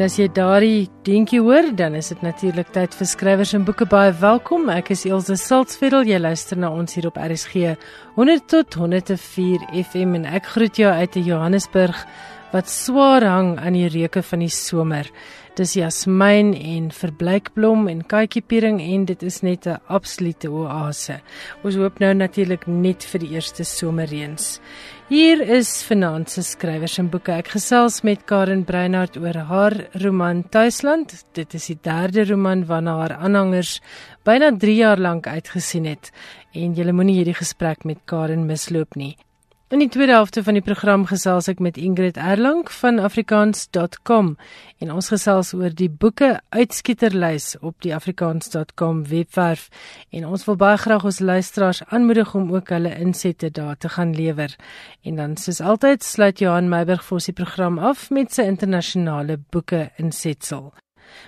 En as jy daardie dingetjie hoor, dan is dit natuurlik tyd vir skrywers en boeke baie welkom. Ek is Elsje Salzveld. Jy luister na ons hier op RSG 100 tot 104 FM en ek groet jou uit die Johannesburg wat swaar hang aan die reuke van die somer. Dis jasmiin en verbleikblom en katjiepiering en dit is net 'n absolute oase. Ons hoop nou natuurlik net vir die eerste somerreëns. Hier is Finanse skrywers en boeke. Ek gesels met Karen Breinhardt oor haar roman Tuisland. Dit is die derde roman waarna haar aanhangers byna 3 jaar lank uitgesien het en jy moenie hierdie gesprek met Karen misloop nie. In die tweede helfte van die program gesels ek met Ingrid Erlang van afrikaans.com en ons gesels oor die boeke uitskieterlys op die afrikaans.com webwerf en ons wil baie graag ons luisteraars aanmoedig om ook hulle insette daar te gaan lewer. En dan soos altyd sluit Johan Meiburg vir ons die program af met sy internasionale boeke insetsel.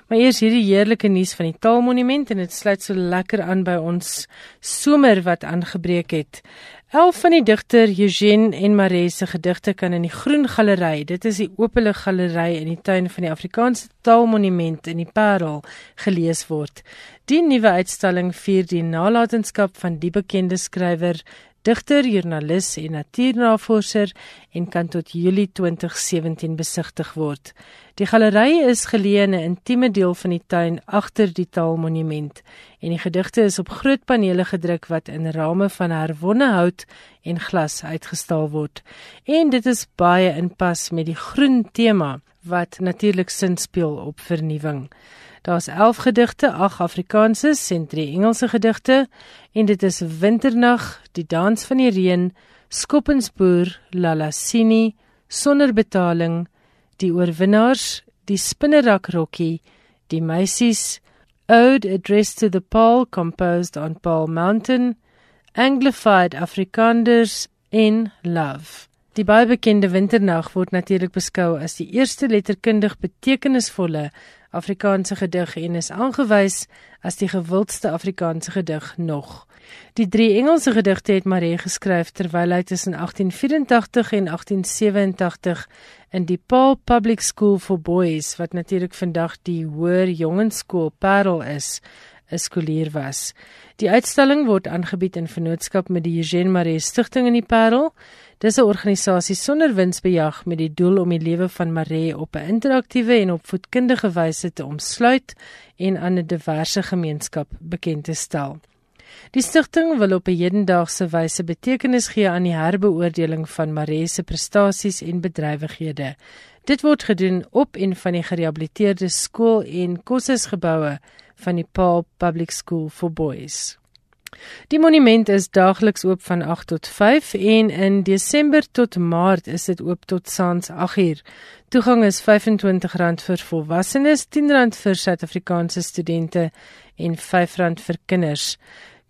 Maar eers hierdie heerlike nuus van die Taalmonument en dit sluit so lekker aan by ons somer wat aangebreek het. Elf van die digter Eugène en Maree se gedigte kan in die Groen Galery, dit is die openlig galery in die tuin van die Afrikaanse Taalmonument in die Parel, gelees word. Die nuwe uitstalling vier die nalatenskap van die bekende skrywer digter, joernalis en natuurnavorser en kan tot Julie 2017 besigtig word. Die galery is geleë in 'n intieme deel van die tuin agter die taalmonument en die gedigte is op groot panele gedruk wat in rame van herwonne hout en glas uitgestal word. En dit is baie in pas met die groen tema wat natuurlik sin speel op vernuwing. Daar's 11 gedigte, 8 Afrikaanse en 3 Engelse gedigte en dit is Winternag, Die dans van die reën, Skoppensboer, Lalasini, Sonder betaling, Die oorwinnaars, Die spinnerak rokkie, Die meisies, Ode addressed to the Pole composed on Pole Mountain, Anglified Afrikaners in Love. Die baie bekende Winternag word natuurlik beskou as die eerste letterkundig betekenisvolle Afrikaanse gedig en is aangewys as die gewildste Afrikaanse gedig nog. Die drie Engelse gedigte het Marie geskryf terwyl hy tussen 1884 en 1887 in die Paul Public School for Boys wat natuurlik vandag die Hoër Jongensskool Parel is, 'n skoolier was. Die uitstalling word aangebied in vennootskap met die Eugène Marie Stichting in die Parel Dis 'n organisasie sonder winsbejag met die doel om die lewe van Maree op 'n interaktiewe en opvoedkundige wyse te omsluit en aan 'n diverse gemeenskap bekend te stel. Die stigting wil op 'n hedendaagse wyse betekenis gee aan die herbeoordeling van Maree se prestasies en bedrywighede. Dit word gedoen op en van die gerehabiliteerde skool en kursusgeboue van die Paul Public School for Boys. Die monument is daagliks oop van 8 tot 5 en in Desember tot Maart is dit oop tot saans 8uur. Toegang is R25 vir volwassenes, R10 vir Suid-Afrikaanse studente en R5 vir kinders.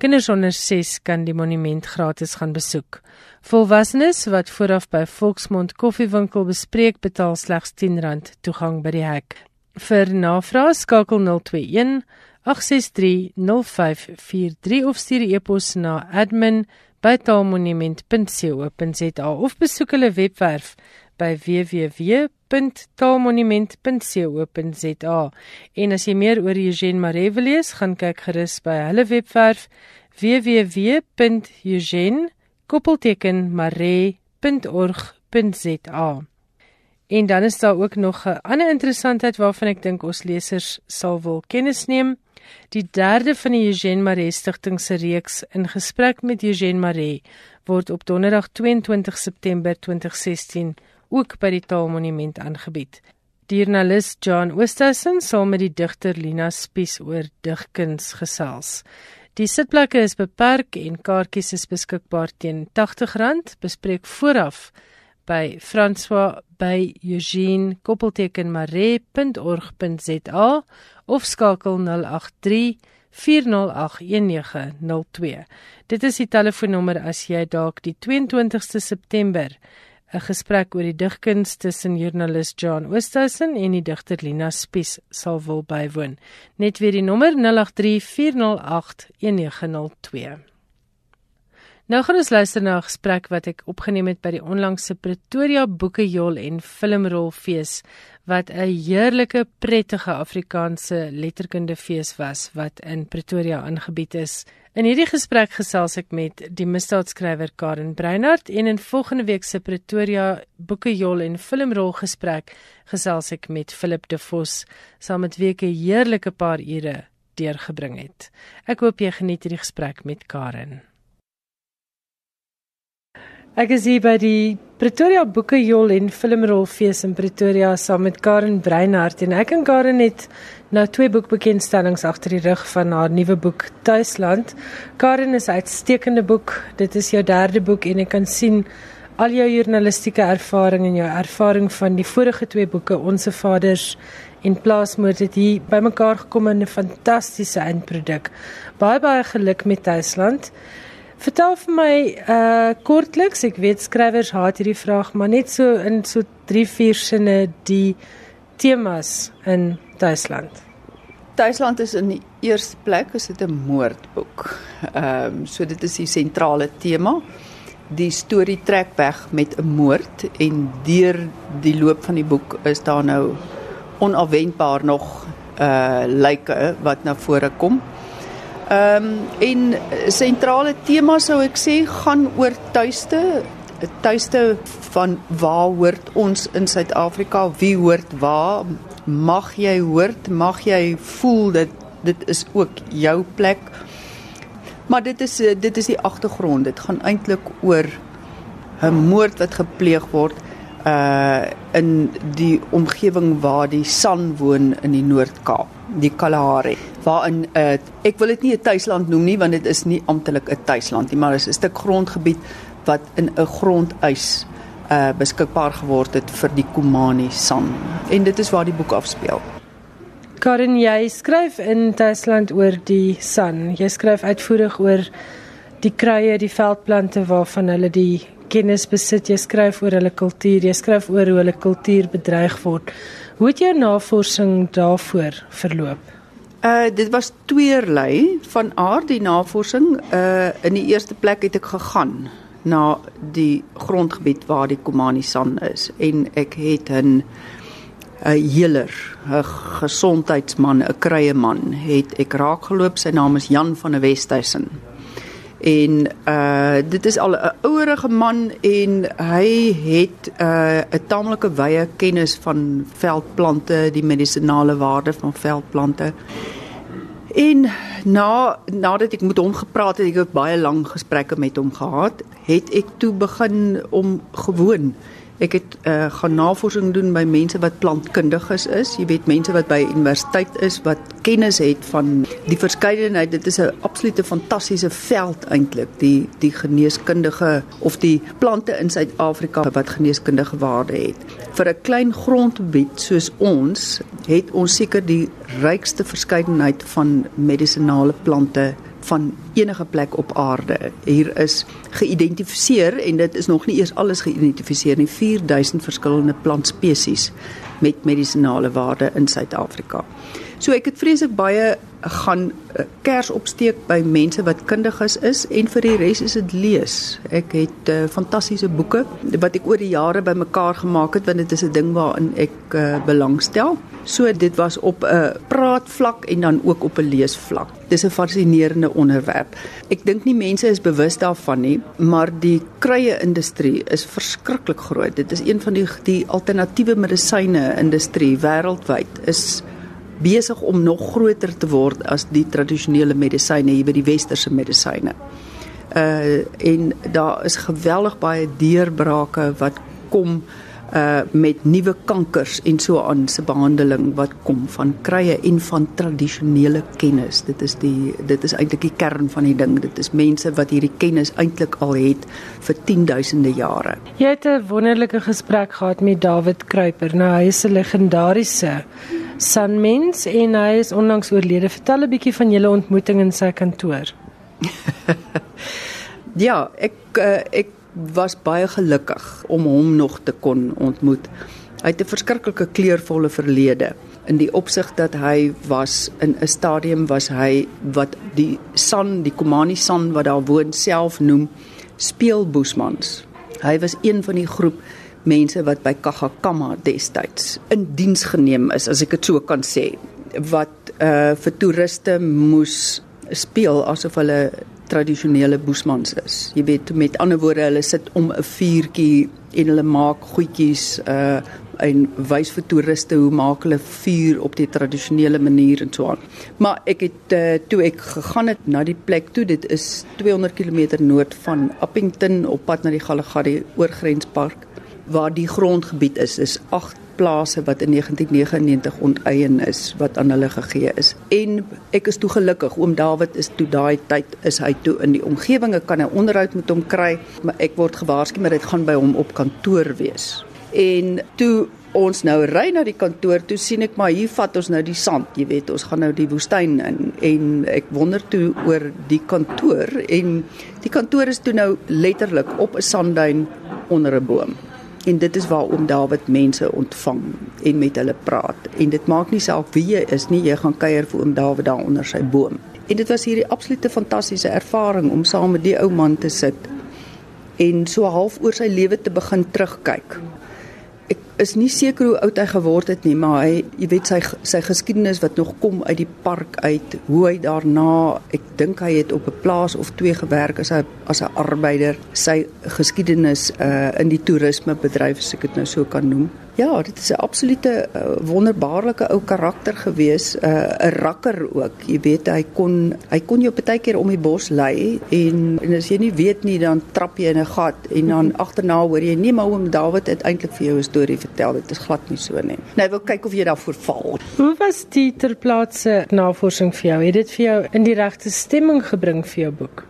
Kinders onder 6 kan die monument gratis gaan besoek. Volwassenes wat vooraf by Volksmond Koffiewinkel bespreek betaal slegs R10 toegang by die hek. Vir navrae skakel 021 08630543 of stuur e-pos na admin@taalmonument.co.za of besoek hulle webwerf by www.taalmonument.co.za. En as jy meer oor Eugene Maree wil lees, gaan kyk gerus by hulle webwerf www.eugene.maree.org.za. En dan is daar ook nog 'n ander interessantheid waarvan ek dink ons lesers sal wil kennis neem. Die derde van die Eugène Maree Stichting se reeks in gesprek met Eugène Maree word op Donderdag 22 September 2016 ook by die Taalmonument aangebied. Die joernalis John Oosthuizen sal met die digter Lina Spies oor digkuns gesels. Die sitplekke is beperk en kaartjies is beskikbaar teen R80. Bespreek vooraf by François by Eugene koppeltekenmare.org.za of skakel 083 4081902. Dit is die telefoonnommer as jy dalk die 22ste September 'n gesprek oor die digkuns tussen joernalis John Oosthuizen en die digter Lina Spies sal wil bywoon. Net weer die nommer 083 4081902. Nou gaan ons luister na 'n gesprek wat ek opgeneem het by die onlangse Pretoria Boekejol en Filmrolfees wat 'n heerlike, prettige Afrikaanse letterkundefees was wat in Pretoria aangebied is. In hierdie gesprek gesels ek met die misdaadskrywer Karen Breinhardt en in volgende week se Pretoria Boekejol en Filmrol gesprek gesels ek met Philip De Vos, saam met wie ek 'n heerlike paar ure deurgebring het. Ek hoop jy geniet hierdie gesprek met Karen. Ek is hier by die Pretoria Boekejol en Filmrolfees in Pretoria saam met Karen Breinhardt en ek en Karen het nou twee boekbekendstellings agter die rug van haar nuwe boek Tuisland. Karen is 'n uitstekende boek. Dit is jou derde boek en ek kan sien al jou journalistieke ervaring en jou ervaring van die vorige twee boeke Onse Vaders en Plaasmoord het hier bymekaar gekom in 'n fantastiese eindproduk. Baie baie geluk met Tuisland. Vertel vir my uh kortliks, ek weet skrywers haat hierdie vraag, maar net so in so 3-4 sinne die temas in Duitsland. Duitsland is in die eerste plek, is dit 'n moordboek. Ehm um, so dit is die sentrale tema. Die storie trek weg met 'n moord en deur die loop van die boek is daar nou onafwendbaar nog uh lyke wat na vore kom. Ehm um, en sentrale tema sou ek sê gaan oor tuiste, tuiste van waar hoort ons in Suid-Afrika, wie hoort waar? Mag jy hoort, mag jy voel dat dit is ook jou plek. Maar dit is dit is die agtergrond. Dit gaan eintlik oor 'n moord wat gepleeg word uh in die omgewing waar die San woon in die Noord-Kaap, die Kalahari, waarin uh ek wil dit nie 'n tuisland noem nie want dit is nie amptelik 'n tuisland nie, maar dit is 'n stuk grondgebied wat in 'n grondeis uh beskikbaar geword het vir die Kumani San. En dit is waar die boek afspeel. Karin, jy skryf in Tuisland oor die San. Jy skryf uitvoerig oor die kruie, die veldplante waarvan hulle die kennis besit, jy skryf oor hulle kultuur, jy skryf oor hoe hulle kultuur bedreig word. Hoe het jou navorsing daarvoor verloop? Uh dit was tweerlei van aard die navorsing. Uh in die eerste plek het ek gegaan na die grondgebied waar die Komani San is en ek het 'n 'n healer, 'n gesondheidsman, 'n kruieman het ek raakgeloop. Sy naam is Jan van der Westhuizen en uh dit is al 'n ouerige man en hy het uh 'n tamelike wye kennis van veldplante, die medisonale waarde van veldplante. En na nadat ek met hom gepraat het, ek het baie lang gesprekke met hom gehad, het ek toe begin om gewoon Ek het uh, gaan navorsing doen by mense wat plantkundiges is. Jy weet mense wat by universiteit is wat kennis het van die verskeidenheid. Dit is 'n absolute fantastiese veld eintlik, die die geneeskundige of die plante in Suid-Afrika wat geneeskundige waarde het. Vir 'n klein grondgebied soos ons het ons seker die rykste verskeidenheid van medisonale plante van enige plek op aarde. Hier is geïdentifiseer en dit is nog nie eers alles geïdentifiseer nie, 4000 verskillende plantspesies met medisonale waarde in Suid-Afrika. So ek het vreeslik baie gaan eh, kers opsteek by mense wat kundiges is en vir die res is dit lees. Ek het uh, fantastiese boeke wat ek oor die jare bymekaar gemaak het want dit is 'n ding waarin ek uh, belangstel. So dit was op 'n uh, praatvlak en dan ook op 'n leesvlak. Dis 'n fascinerende onderwerp. Ek dink nie mense is bewus daarvan nie, maar die kruie-industrie is verskriklik groot. Dit is een van die die alternatiewe medisyne industrie wêreldwyd is besig om nog groter te word as die tradisionele medisyne hier by die westerse medisyne. Uh en daar is geweldig baie deurbrake wat kom uh met nuwe kankers en so aan se behandeling wat kom van krye en van tradisionele kennis. Dit is die dit is eintlik die kern van die ding. Dit is mense wat hierdie kennis eintlik al het vir 10000de jare. Jy het 'n wonderlike gesprek gehad met David Kruiper. Nou hy is 'n legendariese Sanmens en hy is onlangs oorlede. Vertel 'n bietjie van julle ontmoeting in sy kantoor. ja, ek uh, ek was baie gelukkig om hom nog te kon ontmoet. Hy het 'n verskriklike kleurvolle verlede in die opsig dat hy was in 'n stadium was hy wat die San, die Komani San wat daar woon self noem speelboesmans. Hy was een van die groep mense wat by Kagakama destyds in diens geneem is, as ek dit so kan sê, wat uh vir toeriste moes speel asof hulle tradisionele boesmans is. Jy weet met ander woorde, hulle sit om 'n vuurtjie en hulle maak goedjies uh en wys vir toeriste hoe maak hulle vuur op die tradisionele manier en so aan. Maar ek het uh, toe ek gegaan het na die plek toe, dit is 200 km noord van Appington op pad na die Galagadi oorgrenspark waar die grondgebied is is 8 plase wat in 1999 onteien is wat aan hulle gegee is. En ek is toe gelukkig oom Dawid is toe daai tyd is hy toe in die omgewing ek kan 'n onderhoud met hom kry, maar ek word gewaarsku maar dit gaan by hom op kantoor wees. En toe ons nou ry na die kantoor toe sien ek maar hier vat ons nou die sand, jy weet, ons gaan nou die woestyn in en ek wonder toe oor die kantoor en die kantoor is toe nou letterlik op 'n sandduin onder 'n boom. En dit is waar oom Dawid mense ontvang en met hulle praat. En dit maak nie saak wie jy is nie, jy gaan kuier vir oom Dawid daar onder sy boom. En dit was hierdie absolute fantastiese ervaring om saam met die ou man te sit en so half oor sy lewe te begin terugkyk is nie seker hoe oud hy geword het nie, maar hy, jy weet sy sy geskiedenis wat nog kom uit die park uit, hoe hy daarna, ek dink hy het op 'n plaas of twee gewerk as 'n as 'n arbeider, sy geskiedenis uh in die toerismebedryf as ek dit nou so kan noem. Ja, dit is 'n absolute uh, wonderbaarlike ou karakter gewees, 'n uh, rakker ook. Jy weet hy kon hy kon jou partykeer om die bos lei en, en as jy nie weet nie dan trap jy in 'n gat en dan agterna hoor jy nie maar oom Dawid het eintlik vir jou 'n storie vertel. Dit is glad nie so nie. Nou wil kyk of jy daarvoor val. Hoe was die ter plaatse navorsing vir jou? Het dit vir jou in die regte stemming gebring vir jou boek?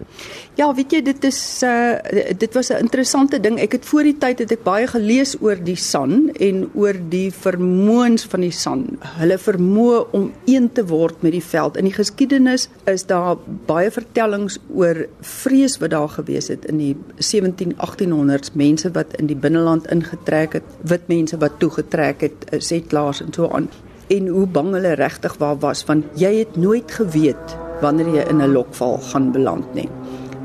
Ja, weet jy, dit is uh dit was 'n interessante ding. Ek het voor die tyd het ek baie gelees oor die San en oor die vermoëns van die San. Hulle vermoë om een te word met die veld. In die geskiedenis is daar baie vertellings oor vrees wat daar gewees het in die 17-1800s, mense wat in die binneland ingetrek het, wit mense wat toegetrek het, eh, setlaars en so aan en hoe bang hulle regtig was want jy het nooit geweet wanneer jy in 'n lokval gaan beland nie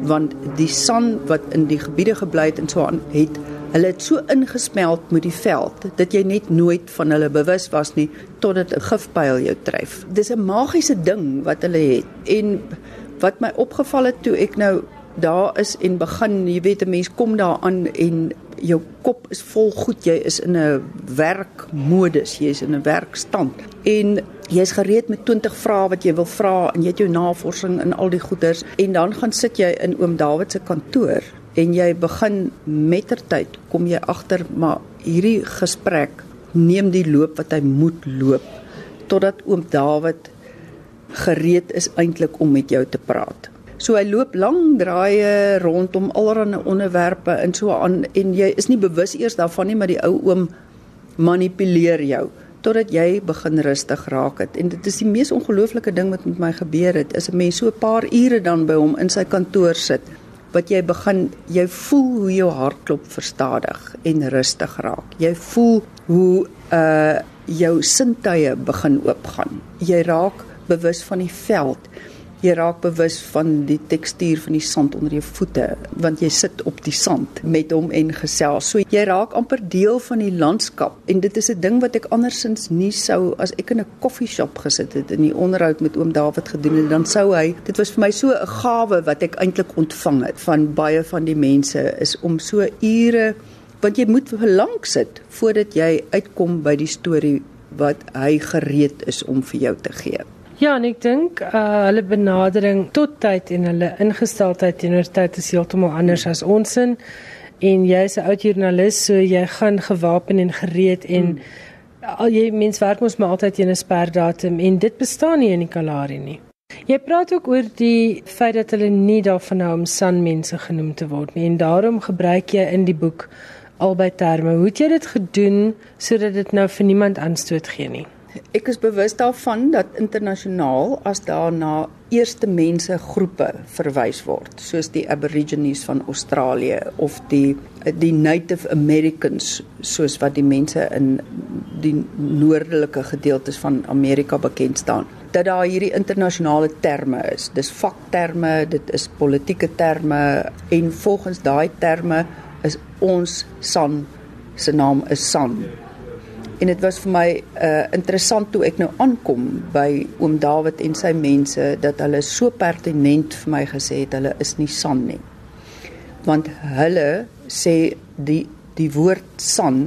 want die san wat in die gebiede gebly het en so aan het hulle het so ingesmelt met die veld dat jy net nooit van hulle bewus was nie totdat 'n gifpyl jou tref. Dis 'n magiese ding wat hulle het en wat my opgeval het toe ek nou daar is en begin, jy weet 'n mens kom daar aan en jou kop is vol goed, jy is in 'n werkmodus, jy is in 'n werkstand. En jy's gereed met 20 vrae wat jy wil vra en jy het jou navorsing in al die goeders. En dan gaan sit jy in oom Dawid se kantoor en jy begin mettertyd kom jy agter maar hierdie gesprek neem die loop wat hy moet loop totdat oom Dawid gereed is eintlik om met jou te praat. So hy loop lang draaie rondom allerlei onderwerpe en so aan en jy is nie bewus eers daarvan nie maar die ou oom manipuleer jou totdat jy begin rustig raak het. En dit is die mees ongelooflike ding wat met my gebeur het is 'n mens so 'n paar ure dan by hom in sy kantoor sit wat jy begin jy voel hoe jou hartklop verstadig en rustig raak. Jy voel hoe uh jou sintuie begin oopgaan. Jy raak bewus van die veld jy raak bewus van die tekstuur van die sand onder jou voete want jy sit op die sand met hom en gesels. So jy raak amper deel van die landskap en dit is 'n ding wat ek andersins nie sou as ek in 'n koffieshop gesit het en die onderhoud met oom Dawid gedoen het dan sou hy dit was vir my so 'n gawe wat ek eintlik ontvang het van baie van die mense is om so ure want jy moet lank sit voordat jy uitkom by die storie wat hy gereed is om vir jou te gee. Ja, en ek dink uh, hulle benadering tot tyd en hulle ingesteldheid teenoor tyd is heeltemal anders as ons in. En jy's 'n oud joernalis, so jy gaan gewapen en gereed en hmm. al jy mens werk mos maar altyd teen 'n sperdatum en dit bestaan nie in die Kalahari nie. Jy praat ook oor die feit dat hulle nie daarvan hou om sanmense genoem te word nie en daarom gebruik jy in die boek albei terme. Hoe het jy dit gedoen sodat dit nou vir niemand aanstoot gee nie? Ek is bewus daarvan dat internasionaal as daar na eerste mense groepe verwys word, soos die Aborigines van Australië of die die Native Americans soos wat die mense in die noordelike gedeeltes van Amerika bekend staan, dat daar hierdie internasionale terme is. Dis vakterme, dit is politieke terme en volgens daai terme is ons San se naam is San En dit was vir my uh interessant toe ek nou aankom by oom Dawid en sy mense dat hulle so pertinent vir my gesê het hulle is nie san nie. Want hulle sê die die woord san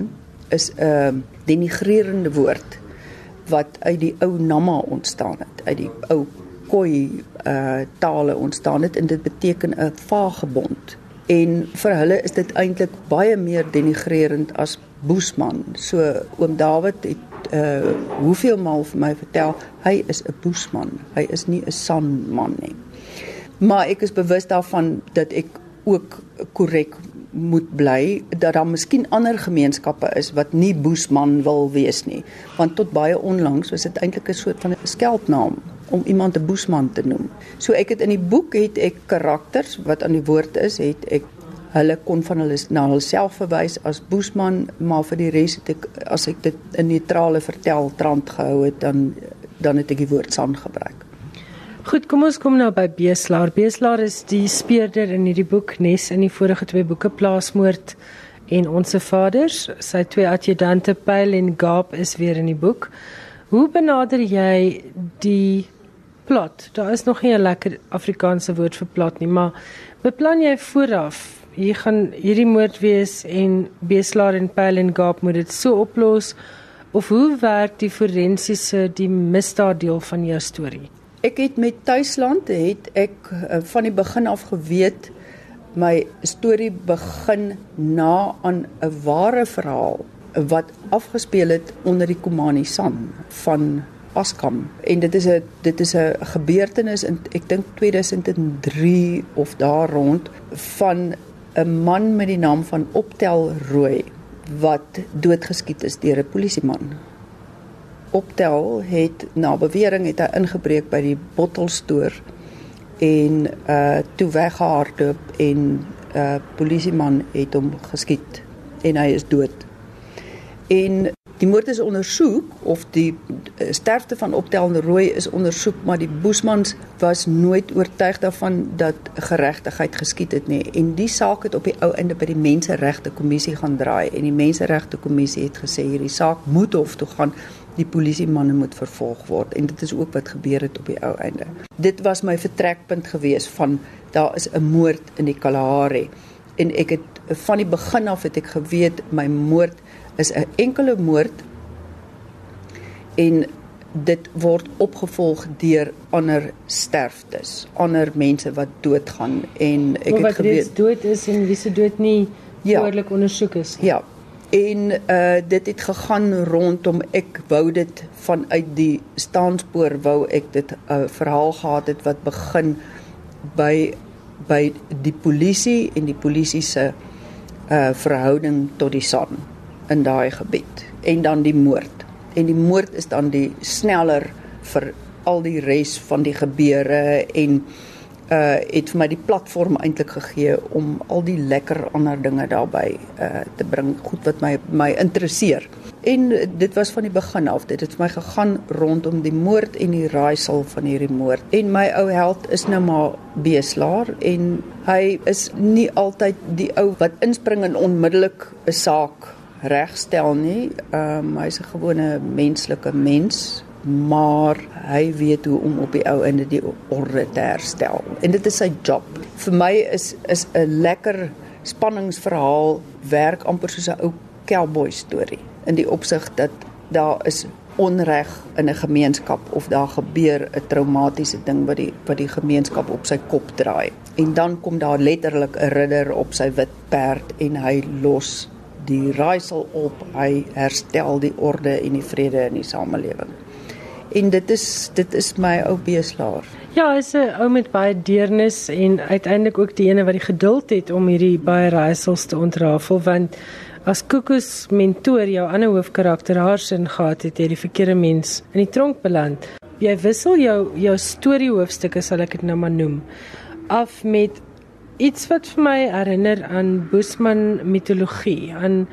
is 'n uh, denigrerende woord wat uit die ou Nama ontstaan het, uit die ou Khoi uh tale ontstaan het en dit beteken 'n vagebond. En vir hulle is dit eintlik baie meer denigrerend as boesman. So oom Dawid het uh hoeveel maal vir my vertel hy is 'n boesman. Hy is nie 'n sanman nie. Maar ek is bewus daarvan dat ek ook korrek moet bly dat daar miskien ander gemeenskappe is wat nie boesman wil wees nie want tot baie onlangs was dit eintlik 'n soort van 'n skeldnaam om iemand 'n boesman te noem. So ek het in die boek het ek karakters wat aan die woord is, het ek hulle kon van hulle na hulself verwys as Boesman, maar vir die res het ek as ek dit in neutrale vertel trant gehou het dan dan het ek die woord san gebruik. Goed, kom ons kom nou by Beeslaar. Beeslaar is die speurder in hierdie boek Nes in die vorige twee boeke Plaasmoord en Onse Vaders. Sy twee adjudante Pyl en Gaap is weer in die boek. Hoe benader jy die plot? Daar is nog nie 'n lekker Afrikaanse woord vir plot nie, maar beplan jy vooraf hier gaan hierdie moord wees en Beslaar en Pyl en Gaap moet dit so oplos of hoe werk die forensiese die misdaad deel van jou storie? Ek het met Tuisland het ek uh, van die begin af geweet my storie begin na aan 'n ware verhaal wat afgespeel het onder die Komani San van Askam en dit is 'n dit is 'n gebeurtenis in ek dink 2003 of daar rond van 'n man met die naam van Optel Rooi wat doodgeskiet is deur 'n polisieman. Optel het na bewering het hy ingebreek by die bottelstoer en uh toe weggehardloop en 'n uh, polisieman het hom geskiet en hy is dood. En Die moord is ondersoek of die eh, sterfte van optelende rooi is ondersoek, maar die Boesmans was nooit oortuig daarvan dat geregtigheid geskied het nie. En die saak het op die ou einde by die Menseregte Kommissie gaan draai en die Menseregte Kommissie het gesê hierdie saak moet hof toe gaan. Die polisiemanne moet vervolg word en dit is ook wat gebeur het op die ou einde. Dit was my vertrekpunt gewees van daar is 'n moord in die Kalahari en ek het van die begin af het ek geweet my moord is 'n enkele moord en dit word opgevolg deur ander sterftes, ander mense wat doodgaan en ek het geweet dood is en wie se dood nie behoorlik ja, ondersoek is. Ja. En uh dit het gegaan rondom ek wou dit vanuit die staanspoor wou ek dit 'n uh, verhaal gehad het wat begin by by die polisie en die polisie se uh verhouding tot die SAN in daai gebied en dan die moord. En die moord is dan die sneller vir al die res van die gebeure en uh het vir my die platform eintlik gegee om al die lekker ander dinge daarbey uh te bring, goed wat my my interesseer. En dit was van die begin af, dit het vir my gegaan rondom die moord en die raaisel van hierdie moord. En my ou held is nou maar beslaar en hy is nie altyd die ou wat inspring en onmiddellik 'n saak regstel nie. Ehm um, hy's 'n gewone menslike mens, maar hy weet hoe om op die ou einde die orde te herstel. En dit is sy job. Vir my is is 'n lekker spanningsverhaal werk amper soos 'n ou cowboy storie in die opsig dat daar is onreg in 'n gemeenskap of daar gebeur 'n traumatiese ding wat die wat die gemeenskap op sy kop draai. En dan kom daar letterlik 'n ridder op sy wit perd en hy los die raaisel op, hy herstel die orde en die vrede in die samelewing. En dit is dit is my ou beeslaar. Ja, hy's 'n ou met baie deernis en uiteindelik ook die ene wat die geduld het om hierdie baie raaisels te ontrafel want as Kokus mentor jou ander hoofkarakter Harsin gehad het, jy die verkeerde mens in die tronk beland. Jy wissel jou jou storie hoofstukke sal ek dit nou maar noem af met iets wat vir my herinner aan Boesman mitologie, aan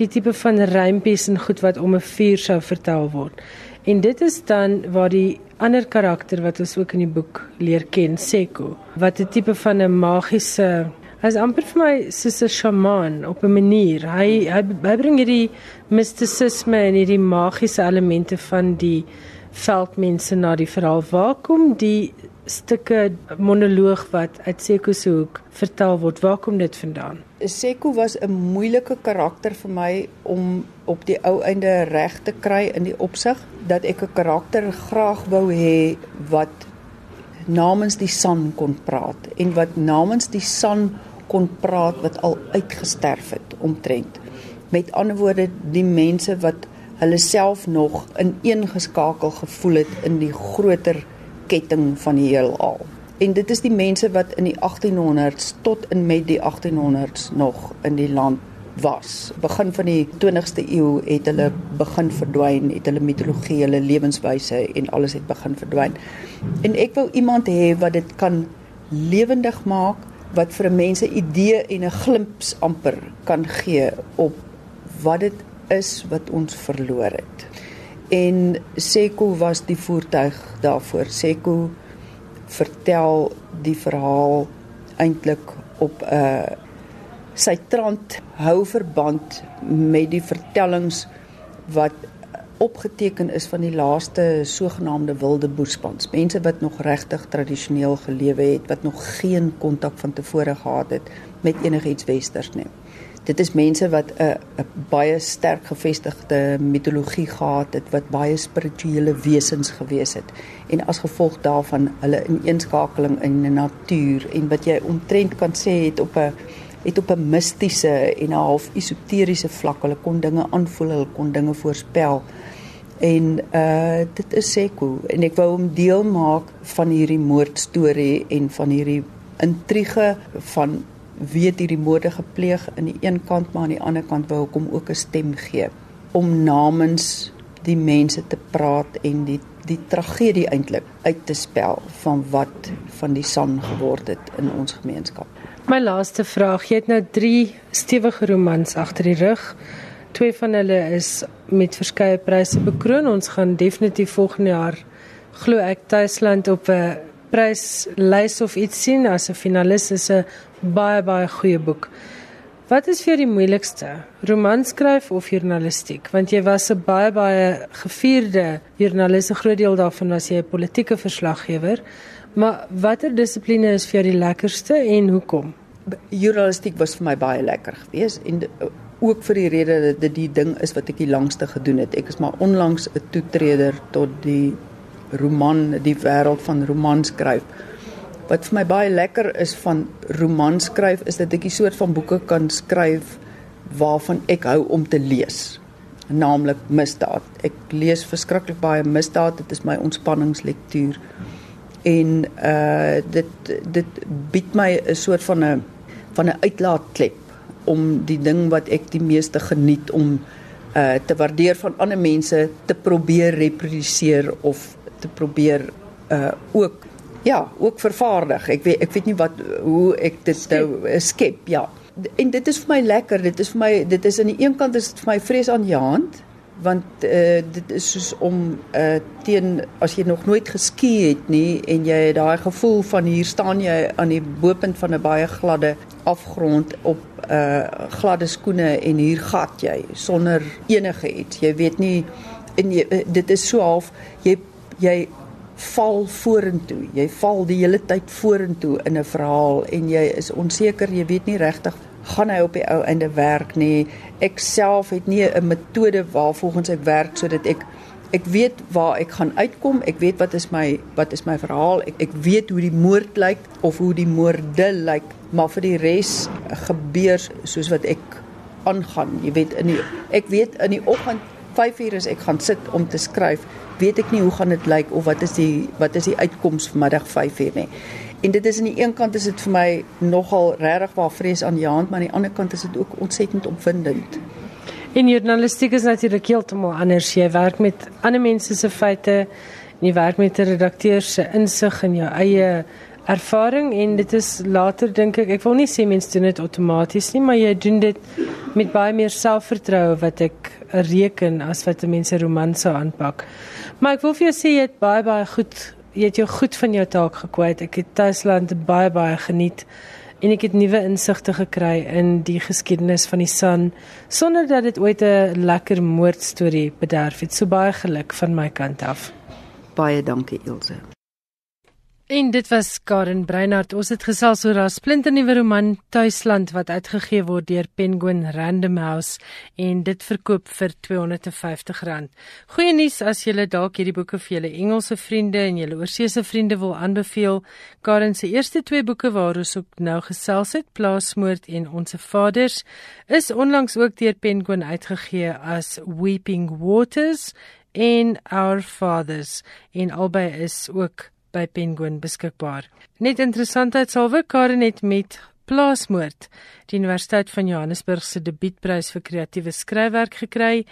die tipe van rympies en goed wat om 'n vuur sou vertel word. En dit is dan waar die ander karakter wat ons ook in die boek leer ken, Seko, wat 'n tipe van 'n magiese Hy's amper vir my soos 'n shamaan op 'n manier. Hy hy, hy bring hierdie mistisisme en hierdie magiese elemente van die veldmense na die verhaal. Waar kom die stukke monoloog wat uit Seko se hoek vertel word. Waar kom dit vandaan? Seko was 'n moeilike karakter vir my om op die ou einde reg te kry in die opsig dat ek 'n karakter graag wou hê wat namens die son kon praat en wat namens die son kon praat wat al uitgesterf het omtrent. Met ander woorde die mense wat hulle self nog ineengeskakel gevoel het in die groter ketting van die heelal. En dit is die mense wat in die 1800s tot in met die 1800s nog in die land was. Begin van die 20ste eeu het hulle begin verdwyn, het hulle mitologie, hulle lewenswyse en alles het begin verdwyn. En ek wou iemand hê wat dit kan lewendig maak, wat vir 'n mens 'n idee en 'n glimps amper kan gee op wat dit is wat ons verloor het en Seko was die voertuig daarvoor. Seko vertel die verhaal eintlik op 'n uh, sy trant hou verband met die vertellings wat opgeteken is van die laaste sogenaamde wilde boerspans. Mense wat nog regtig tradisioneel gelewe het, wat nog geen kontak van tevore gehad het met enigiets westers nie dit is mense wat 'n 'n baie sterk gevestigde mitologie gehad het wat baie spirituele wesens gewees het. En as gevolg daarvan hulle ineenskakeling in die natuur en wat jy omtrent kan sê het op 'n het op 'n mistiese en 'n half esoteriese vlak hulle kon dinge aanvoel hulle kon dinge voorspel. En uh dit is Seko en ek wou hom deel maak van hierdie moordstorie en van hierdie intrige van wie het hierdie moorde gepleeg aan die een kant maar aan die ander kant wou ek hom ook 'n stem gee om namens die mense te praat en die die tragedie eintlik uit te spel van wat van die son geword het in ons gemeenskap. My laaste vraag, jy het nou 3 stewige romans agter die rug. Twee van hulle is met verskeie pryse bekroon. Ons gaan definitief volgende jaar glo ek Tuisland op 'n pryslys of iets sien as 'n finalis is 'n baie baie goeie boek. Wat is vir die moeilikste? Roman skryf of journalistiek? Want jy was 'n baie baie gevierde joernalis, 'n groot deel daarvan was jy 'n politieke verslaggewer. Maar watter dissipline is vir jou die lekkerste en hoekom? Journalistiek was vir my baie lekker geweest en ook vir die rede dat dit die ding is wat ek die langste gedoen het. Ek is maar onlangs 'n toetreder tot die roman, die wêreld van roman skryf. Wat vir my baie lekker is van roman skryf is dat ek 'n soort van boeke kan skryf waarvan ek hou om te lees. Naamlik misdaad. Ek lees verskriklik baie misdaad. Dit is my ontspanningslektuur. En uh dit dit bied my 'n soort van 'n van 'n uitlaatklep om die ding wat ek die meeste geniet om uh te waardeer van ander mense te probeer reproduseer of te probeer uh ook ja, ook vervaardig. Ek weet ek weet nie wat hoe ek dit nou uh, skep, ja. En dit is vir my lekker. Dit is vir my dit is aan die een kant is dit vir my vrees aan hand want uh dit is soos om uh teen as jy nog nooit geski het nie en jy het daai gevoel van hier staan jy aan die bopunt van 'n baie gladde afgrond op uh gladde skoene en hier gat jy sonder enige iets. Jy weet nie en jy, dit is so half jy jy val vorentoe. Jy val die hele tyd vorentoe in 'n verhaal en jy is onseker, jy weet nie regtig gaan hy op die ou einde werk nie. Ek self het nie 'n metode waarvolgens ek werk sodat ek ek weet waar ek gaan uitkom. Ek weet wat is my wat is my verhaal. Ek ek weet hoe die moord lyk of hoe die moorde lyk, maar vir die res gebeur soos wat ek aangaan. Jy weet in die ek weet in die oggend 5uur as ek gaan sit om te skryf weet ek nie hoe gaan dit lyk of wat is die wat is die uitkoms vanmiddag 5 uur nie. En dit is aan die een kant is dit vir my nogal regtig waar vrees aan die hand, maar aan die ander kant is dit ook ontsettend opwindend. En journalistiek is natuurlik heeltemal anders. Jy werk met ander mense se feite, jy werk met 'n redakteur se insig en jou eie ervaring en dit is later dink ek ek wil nie sê mense doen dit outomaties nie maar jy doen dit met baie meer selfvertroue wat ek reken as wat mense romanse aanpak. Maar ek wil vir jou sê jy het baie baie goed jy het jou goed van jou taak gekwyt. Ek het Tuisland baie baie geniet en ek het nuwe insigte gekry in die geskiedenis van die San sonder dat dit ooit 'n lekker moordstorie bederf het. So baie geluk van my kant af. Baie dankie Ilse. En dit was Karen Breinhardt. Ons het gesels oor haar splinternuwe roman Tuisland wat uitgegee word deur Penguin Random House en dit verkoop vir R250. Goeie nuus as jy dalk hierdie boeke vir julle Engelse vriende en julle oorseese vriende wil aanbeveel. Karen se eerste twee boeke waar ons ook nou gesels het, Plaasmoord en Onse Vaders, is onlangs ook deur Penguin uitgegee as Weeping Waters en Our Fathers en albei is ook by Penguin beskikbaar. Net interessantheidshalwe Karen het met Plaasmoord die Universiteit van Johannesburg se debietprys vir kreatiewe skryfwerk gekry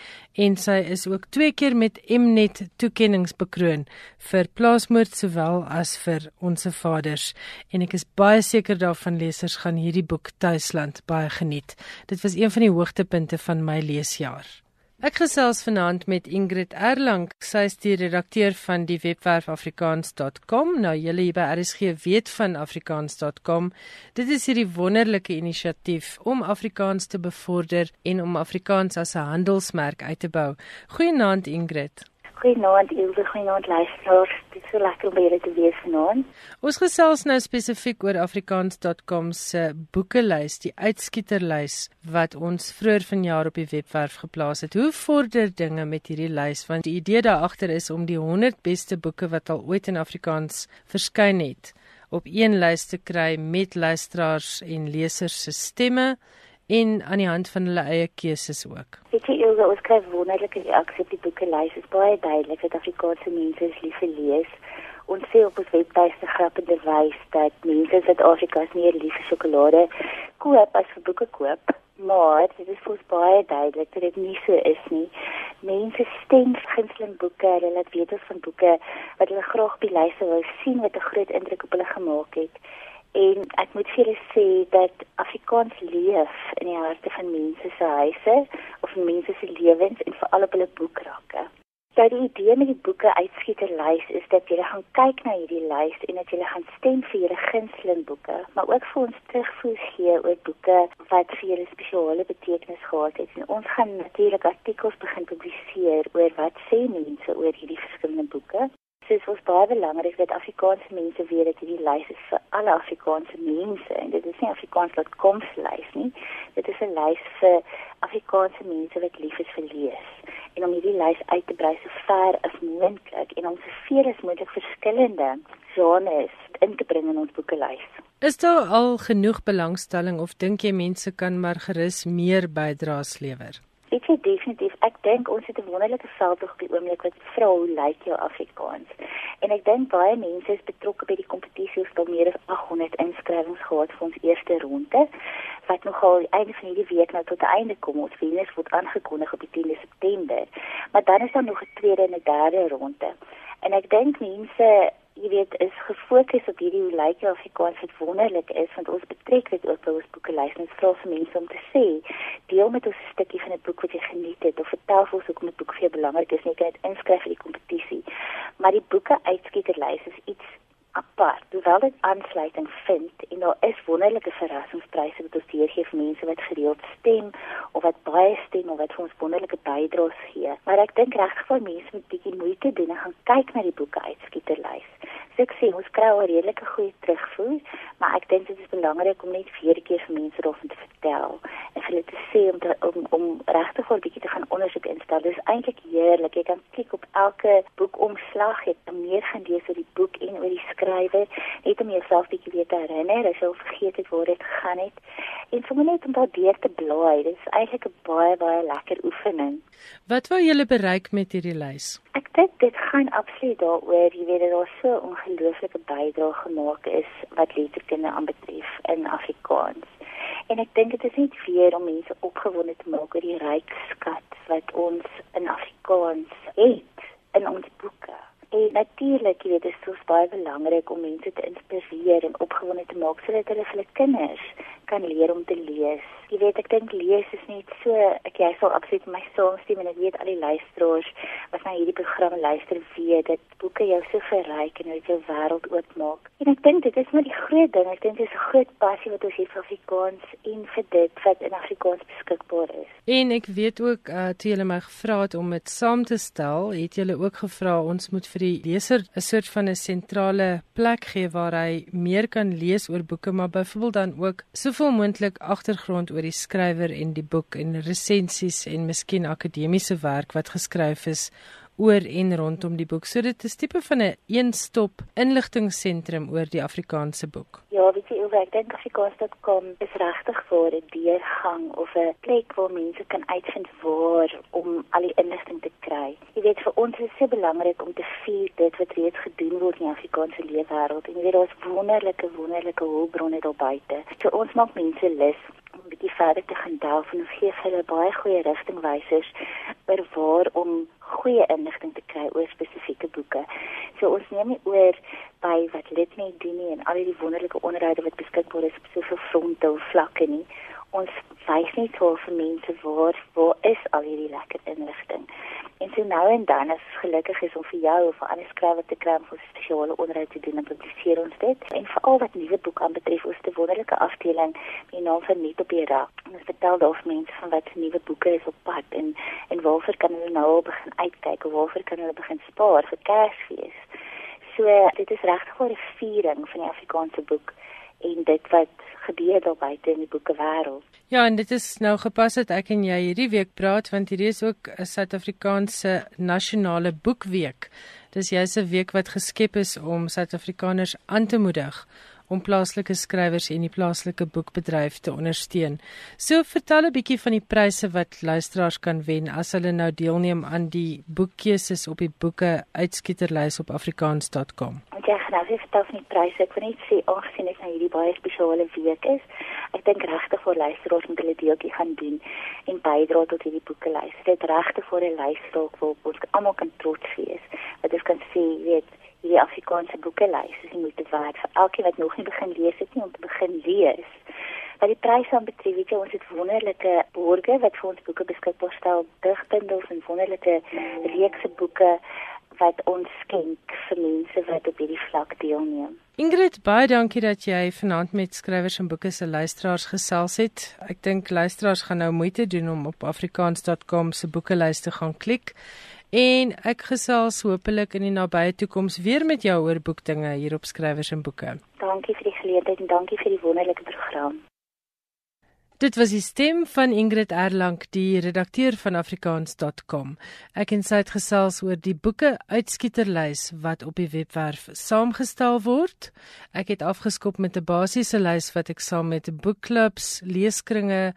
en sy is ook twee keer met Mnet toekenninge bekroon vir Plaasmoord sowel as vir Onse Vaders en ek is baie seker daarvan lesers gaan hierdie boek Tuisland baie geniet. Dit was een van die hoogtepunte van my leesjaar. Ek gesels vanaand met Ingrid Erlang. Sy is die redakteur van die webwerf afrikaans.com. Nou julle hier by RSG weet van afrikaans.com. Dit is hierdie wonderlike inisiatief om Afrikaans te bevorder en om Afrikaans as 'n handelsmerk uit te bou. Goeienaand Ingrid. Goeienaand Ilse, goeienaand luisteraars. Dit is so lekker om by julle te wees vanaand. Ons gesels nou spesifiek oor afrikaans.com se boekelys, die uitskieterlys wat ons vroeër vanjaar op die webwerf geplaas het. Hoe vorder dinge met hierdie lys? Want die idee daar agter is om die 100 beste boeke wat al ooit in Afrikaans verskyn het op een lys te kry met luisteraars en lesers se stemme en aan die hand van hulle eie keuses ook. Weet jy Ilse, ons kry wonderlike reaksies op die boekelys. Dit is baie duidelik dat Afrikaanse mense is lief vir lees. Ons sê op ons webwerf se grappende wys dat mense in Suid-Afrika meer lief vir sjokolade koop as vir boeke koop. Maar dit is vir baie duidelik dat dit nie so is nie. Mense stem gunsteling boeke, hulle laat weet van boeke wat hulle graag op die lys wil sien wat 'n groot indruk op hulle gemaak het en ek moet vir julle sê dat Afrikaans leef in die harte van mense se huise of in mense se lewens en veral op hulle boekrakke. So die idee met die boeke uitskieterlys is dat jy gaan kyk na hierdie lys en dat jy gaan stem vir jou gunsteling boeke, maar ook vir ons terugvoer gee oor boeke wat vir julle spesiale betekenis gehad het. En ons gaan natuurlik artikels begin publiseer oor wat sê mense oor hierdie verskillende boeke dis ons baie belangrik dat Afrikaanse mense weet dat hierdie lys is vir alle Afrikaanse mense en dit is nie afrikaans.com se lys nie. Dit is 'n lys vir Afrikaanse mense wat lief is vir lees en om hierdie lys uit te brei so ver as moontlik en om soveel as moontlik verskillende genres in te bring in ons boekelys. Is daar al genoeg belangstelling of dink jy mense kan maar gerus meer bydraes lewer? Ek sê definitief, ek dink ons het 'n wonderlike veld op die oomblik wat vra hoe lyk jou Afrikaans. En ek dink baie mense is betrokke by die kompetisie wat meer as 800 inskrywings gehad vir ons eerste ronde wat nogal einde van hierdie week nou tot 'n einde kom. Ons wenners word aangekondig op die 10de September. Maar dan is daar nog 'n tweede en 'n derde ronde. En ek dink mense jy weet is gefokus op hierdie hoe lyk jou Afrikaans wat wonderlik is want ons betrek dit ook by ons boekelys en vra vir mense om te sê deel met ons 'n stukkie van 'n boek wat jy geniet het of vertel vir ons hoekom 'n boek vir jou belangrik is net net inskryf vir die kompetisie maar die boeke uitskieterlys is iets apart hoewel dit aansluiting vind en daar is wonderlike verrassingspryse wat ons gee vir mense wat gereeld stem of wat baie stem of wat vir ons wonderlike bydraes gee maar ek dink regtig vir mense moet bietjie moeite doen en gaan kyk na die boeke uitskieterlys ek sê ons kry al redelike goeie terugvoer, maar ek dink dit is belangrik om net vir 'n keer vir mense daarvan te vertel en vir hulle te sê om te, om, om regtig 'n bietjie te gaan ondersoek instel. Dit is eintlik heerlik. Jy kan klik op elke boekomslag, jy kan meer gaan lees oor die boek en oor die skrywer, net om jouself bietjie weer te herinner as jy al vergeet het waar dit gegaan het. En sommer net om daardeur te blaai. Dit is eintlik 'n baie baie lekker oefening. Wat wou julle bereik met hierdie lys? Ek dink dit gaan absoluut daaroor, jy weet daar so 'n ongelooflike bydrae gemaak is wat letterkunde aanbetref in Afrikaans. En ek dink dit is nie vir om mense opgewonde te maak oor die ryk skat wat ons in Afrikaans het in ons boeke. En natuurlik, jy weet, dit is so baie belangrik om mense te inspireer en opgewonde te maak sodat hulle vir hulle kinders kan leer om te lees. Jy weet ek dink lees is net so ek jy sal absoluut my saamstem en ek weet al die luisteraars wat na hierdie program luister weet dat boeke jou so verryk en jou wêreld oopmaak. En ek dink dit is maar die groot ding. Ek dink dit is 'n groot passie wat ons het vir Afrikaans en vir dit wat in Afrikaans beskikbaar is. En ek weet ook uh, toe julle my gevra het om dit saam te stel, het julle ook gevra ons moet vir die leser 'n soort van 'n sentrale plek gee waar hy meer kan lees oor boeke, maar byvoorbeeld dan ook so soveel moontlik agtergrond oor die skrywer en die boek en resensies en miskien akademiese werk wat geskryf is oor en rondom die boek. So dit is tipe van 'n een een-stop inligtingseentrum oor die Afrikaanse boek. Ja, jy, ek dink Afrikaans.com is regtig vir 'n deurgang of 'n plek waar mense kan uitvind waar om al die inligting te kry. Jy weet, vir ons is dit so belangrik om te vier dit wat reeds gedoen word in die Afrikaanse leefwêreld. En jy weet, daar's wonderlike wonderlike hulpbronne daar buite. So ons maak mense lus om 'n bietjie verder te gaan delf en ons gee hulle baie goeie rigtingwysers oor waar om goeie inligting te kry oor spesifieke boeke. So ons neem nie oor by wat lid nie doen nie en al die wonderlike onderhoude wat beskikbaar is op soveel fronte of vlakke nie. Ons wys net hoe vir mense waar waar is al hierdie lekker inligting. En so nou en dan as gelukkig is om vir jou of vir ander skrywer te kry om vir spesiale onderhoud te doen en publiseer ons dit. En veral wat nuwe boek aanbetref, ons te wonderlike afdeling met die naam van Nuut op die Rak. Ons vertel daar vir mense van wat nuwe boeke is op pad en en waarvoor kan hulle nou al begin uitkyk of waarvoor kan hulle begin spaar vir Kersfees. So dit is regtig 'n viering van die Afrikaanse boek en dit wat gebeur daar buite in die boekewêreld. Ja, en dit is nou gepas dat ek en jy hierdie week praat want hierdie is ook 'n Suid-Afrikaanse nasionale boekweek. Dis juist 'n week wat geskep is om Suid-Afrikaners aan te moedig om plaaslike skrywers en die plaaslike boekbedryf te ondersteun. So vertel 'n bietjie van die pryse wat luisteraars kan wen as hulle nou deelneem aan die boekkeuses op die boeke uitskieterlys op afrikaans.com. Ja, nou wie vertel van die pryse? Ek wil net sê aangesien dit nou hierdie baie spesiale week is, ek dink regtig vir luisteraars moet hulle deeltjie gaan doen en bydra tot hierdie boekelys. Dit regtig vir 'n lysdalk waar ons almal kan trots wees. Wat ons kan sê, weet hierdie Afrikaanse boekelys is nie moeite werd vir elkeen wat nog nie begin lees het nie om te begin lees. Wat die pryse aan betref, weet jy, ons het wonderlike borge wat vir ons boeke beskikbaar stel, digbundels en wonderlike reekse boeke wat ons skenk vir mense wat op hierdie vlak deelneem. Ingrid, baie dankie dat jy vanaand met skrywers en boeke se luisteraars gesels het. Ek dink luisteraars gaan nou moeite doen om op afrikaans.com se boekelys te gaan klik En ek gesels hopelik in die nabye toekoms weer met jou oor boekdinge hier op skrywers en boeke. Dankie vir die geleentheid en dankie vir die wonderlike program. Dit was die stem van Ingrid Erlang, die redakteur van afrikaans.com. Ek en sy het gesels oor die boeke uitskieterlys wat op die webwerf saamgestel word. Ek het afgeskop met 'n basiese lys wat ek saam met boekklubs, leeskringe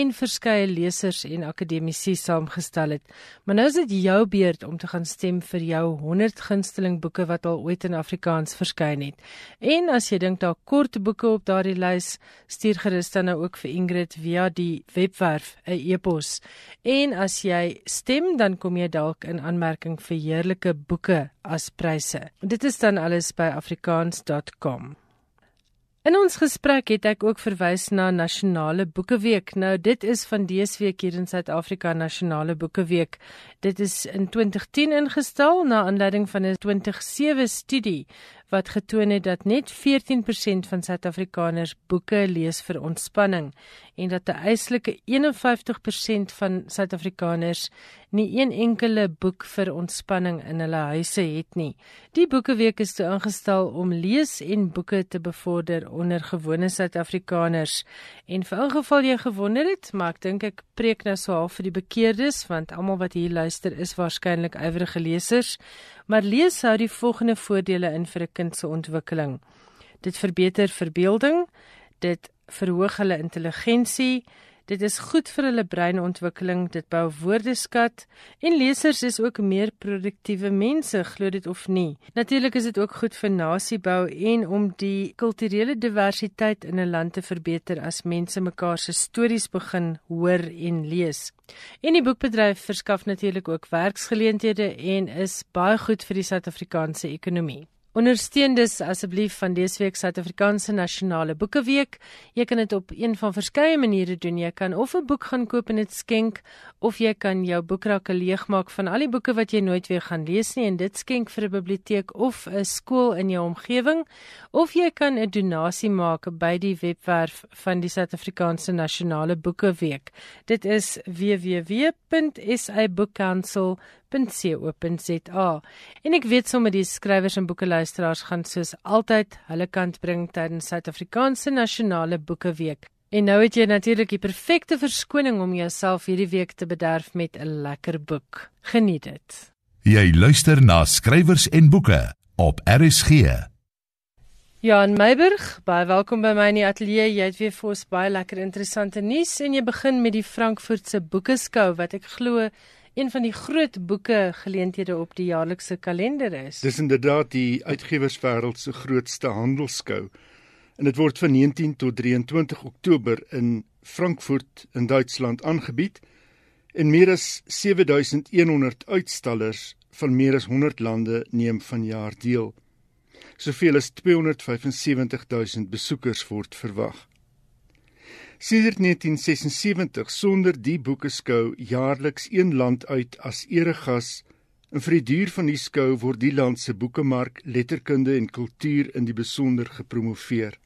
en verskeie lesers en akademici saamgestel het. Maar nou is dit jou beurt om te gaan stem vir jou 100 gunsteling boeke wat al ooit in Afrikaans verskyn het. En as jy dink daar kort boeke op daardie lys, stuur gerus dan nou ook vir Ingrid via die webwerf 'n e-pos. En as jy stem, dan kom jy dalk in aanmerking vir heerlike boeke as pryse. Dit is dan alles by afrikaans.com. In ons gesprek het ek ook verwys na Nasionale Boekeweek. Nou dit is van dese week hier in Suid-Afrika Nasionale Boekeweek. Dit is in 2010 ingestel na aanleiding van 'n 2007 studie wat getoon het dat net 14% van Suid-Afrikaners boeke lees vir ontspanning en dat 'n eislike 51% van Suid-Afrikaners nie een enkele boek vir ontspanning in hulle huise het nie. Die Boekeweek is toe ingestel om lees en boeke te bevorder onder gewone Suid-Afrikaners. En vir ingeval jy gewonder het, maar ek dink ek preek nou so half vir die bekeerdes want almal wat hier luister is waarskynlik ywerige lesers. Maar lees hou die volgende voordele in vir 'n kind se ontwikkeling. Dit verbeter verbeelding, dit verhoog hulle intelligensie, Dit is goed vir hulle breinontwikkeling, dit bou woordeskat en lesers is ook meer produktiewe mense, glo dit of nie. Natuurlik is dit ook goed vir nasiebou en om die kulturele diversiteit in 'n land te verbeter as mense mekaar se stories begin hoor en lees. En die boekbedryf verskaf natuurlik ook werksgeleenthede en is baie goed vir die Suid-Afrikaanse ekonomie. Ondersteun dus asseblief van dese week Suid-Afrikaanse Nasionale Boekeweek. Jy kan dit op een van verskeie maniere doen. Jy kan of 'n boek gaan koop en dit skenk of jy kan jou boekrakke leegmaak van al die boeke wat jy nooit weer gaan lees nie en dit skenk vir 'n biblioteek of 'n skool in jou omgewing of jy kan 'n donasie maak by die webwerf van die Suid-Afrikaanse Nasionale Boekeweek. Dit is www.sabookcouncil.com www.rsg.co.za. En ek weet sommer die skrywers en boekeluisteraars gaan soos altyd hulle kant bring tydens Suid-Afrikaanse Nasionale Boekeweek. En nou het jy natuurlik die perfekte verskoning om jouself hierdie week te bederf met 'n lekker boek. Geniet dit. Jy luister na skrywers en boeke op RSG. Jan Meiburg, baie welkom by my in die ateljee. Jy het weer vir ons baie lekker interessante nuus en jy begin met die Frankfurtse Boekeskou wat ek glo een van die groot boeke geleenthede op die jaarlikse kalender is. Dis inderdaad die uitgewerswêreld se grootste handelskou. En dit word van 19 tot 23 Oktober in Frankfurt in Duitsland aangebied en meer as 7100 uitstallers van meer as 100 lande neem vanjaar deel. Soveel as 275000 besoekers word verwag. Sedert 1976 sonder die boekeskou jaarliks een land uit as eregas en vir die duur van die skou word die land se boekemark, letterkunde en kultuur in die besonder gepromoveer.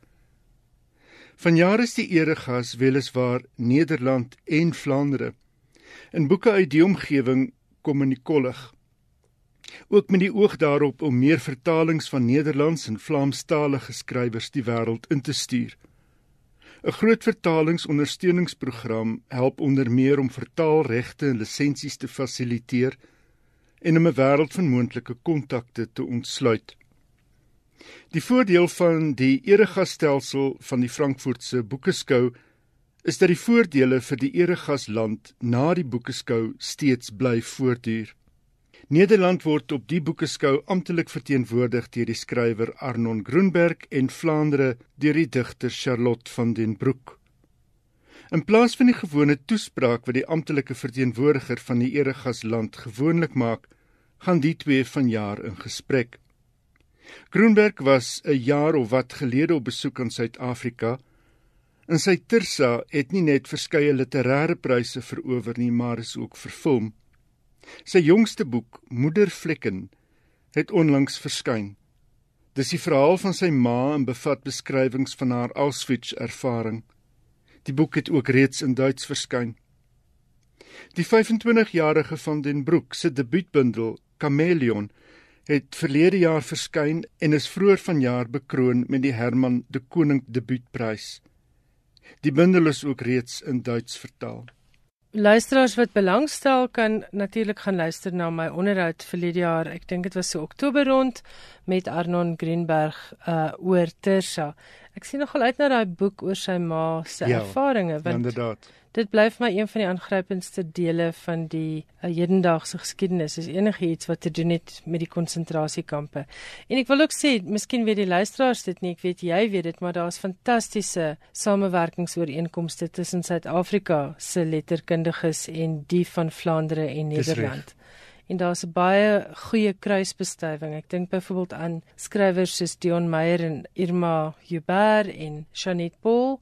Vanjaar is die eregas weliswaar Nederland en Vlaandere. In boeke uit die omgewing kom in die kollig. Ook met die oog daarop om meer vertalings van Nederlands en Vlaamstalige skrywers die wêreld in te stuur. 'n Groot vertalingsondersteuningsprogram help onder meer om vertaalregte en lisensies te fasiliteer en om 'n wêreld van moontlike kontakte te ontsluit. Die voordeel van die eregasstelsel van die Frankfurtse Boekeskou is dat die voordele vir die eregasland na die boekeskou steeds bly voortduur. Nederland word op die boekeskou amptelik verteenwoordig deur die skrywer Arnon Groenberg en Vlaandere deur die digter Charlotte van den Broek. In plaas van die gewone toespraak wat die amptelike verteenwoordiger van die eregasland gewoonlik maak, gaan die twee vanjaar in gesprek. Groenberg was 'n jaar of wat gelede op besoek aan Suid-Afrika. In sy Tirsa het nie net verskeie literêre pryse verower nie, maar is ook vervilm. Sy jongste boek, Moedervlekken, het onlangs verskyn. Dis die verhaal van sy ma en bevat beskrywings van haar Auschwitz-ervaring. Die boek het ook reeds in Duits verskyn. Die 25-jarige van den Broek se debuutbundel, Chameleon, het verlede jaar verskyn en is vroeër vanjaar bekroon met die Herman de Koning debuutprys. Die bundel is ook reeds in Duits vertaal. Luisteraars wat belangstel kan natuurlik gaan luister na my onderhoud verlede jaar. Ek dink dit was so Oktober rond met Arnon Greenberg uh oor Tersa. Ek sien nogal uit na daai boek oor sy ma se ja, ervarings want inderdaad. Dit bly vir my een van die aangrypendste dele van die uh, hedendaagse geskiedenis. Is enigiets wat te doen het met die konsentrasiekampe. En ek wil ook sê, miskien weet die luisteraars dit nie, ek weet jy weet dit, maar daar's fantastiese samewerkingsooreenkomste tussen Suid-Afrika se letterkundiges en die van Vlaandere en Nederland en daar's baie goeie kruisbestuiving. Ek dink byvoorbeeld aan skrywers soos Dion Meyer en Irma Huber en Janet Paul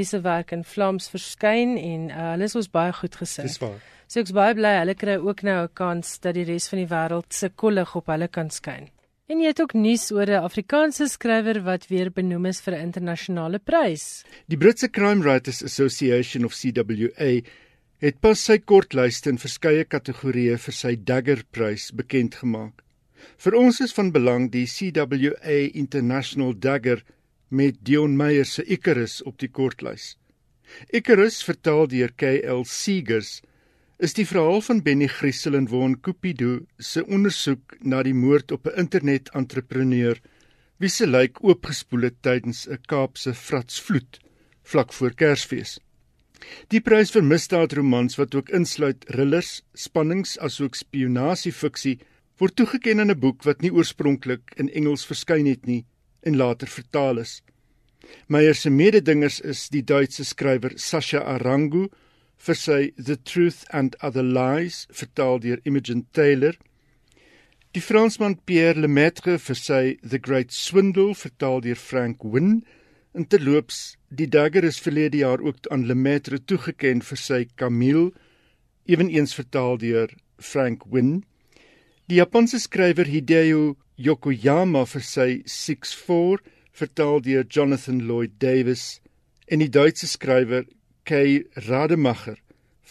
wie se werk in Vlaams verskyn en uh, hulle is ons baie goed gesin. Dis waar. So ek's baie bly hulle kry ook nou 'n kans dat die res van die wêreld se kollig op hulle kan skyn. En jy het ook nuus oor 'n Afrikaanse skrywer wat weer benoem is vir 'n internasionale prys. Die Britse Crime Writers Association of CWA het pas sy kortlyste in verskeie kategorieë vir sy Dagger Prys bekend gemaak. Vir ons is van belang die CWA International Dagger met Dion Meyer se Icarus op die kortlys. Icarus, vertaal deur KL Seegers, is die verhaal van Benny Griesel en Won Cupido se ondersoek na die moord op 'n internet-entrepreneur wie se lijk oopgespoel het tydens 'n Kaapse vratsvloed vlak voor Kersfees. Die prys vir misdaadromans wat ook insluit thrillers, spannings asook spionasiefiksie word toegekend aan 'n boek wat nie oorspronklik in Engels verskyn het nie en later vertaal is. Meyer se mededingers is die Duitse skrywer Sasha Arangu vir sy The Truth and Other Lies vertaal deur Imogen Taylor. Die Fransman Pierre Lemaitre vir sy The Great Swindle vertaal deur Frank Wynne. En terloops, die Dagger is verlede jaar ook aan Lemaitre toegeken vir sy Camille, eweneens vertaal deur Frank Wynne. Die Japanse skrywer Hideo Yokoyama vir sy 64 vertaal deur Jonathan Lloyd Davis en die Duitse skrywer Kay Rademacher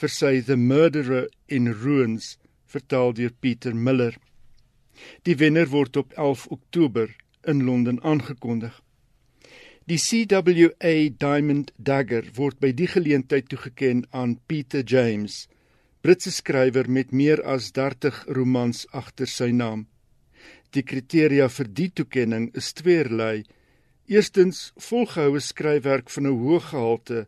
vir sy The Murderer in Ruins vertaal deur Pieter Miller. Die wenner word op 11 Oktober in Londen aangekondig. Die CWA Diamond Dagger word by die geleentheid toegeken aan Peter James Britse skrywer met meer as 30 romans agter sy naam. Die kriteria vir die toekenning is tweerlei. Eerstens volgehoue skryfwerk van 'n hoë gehalte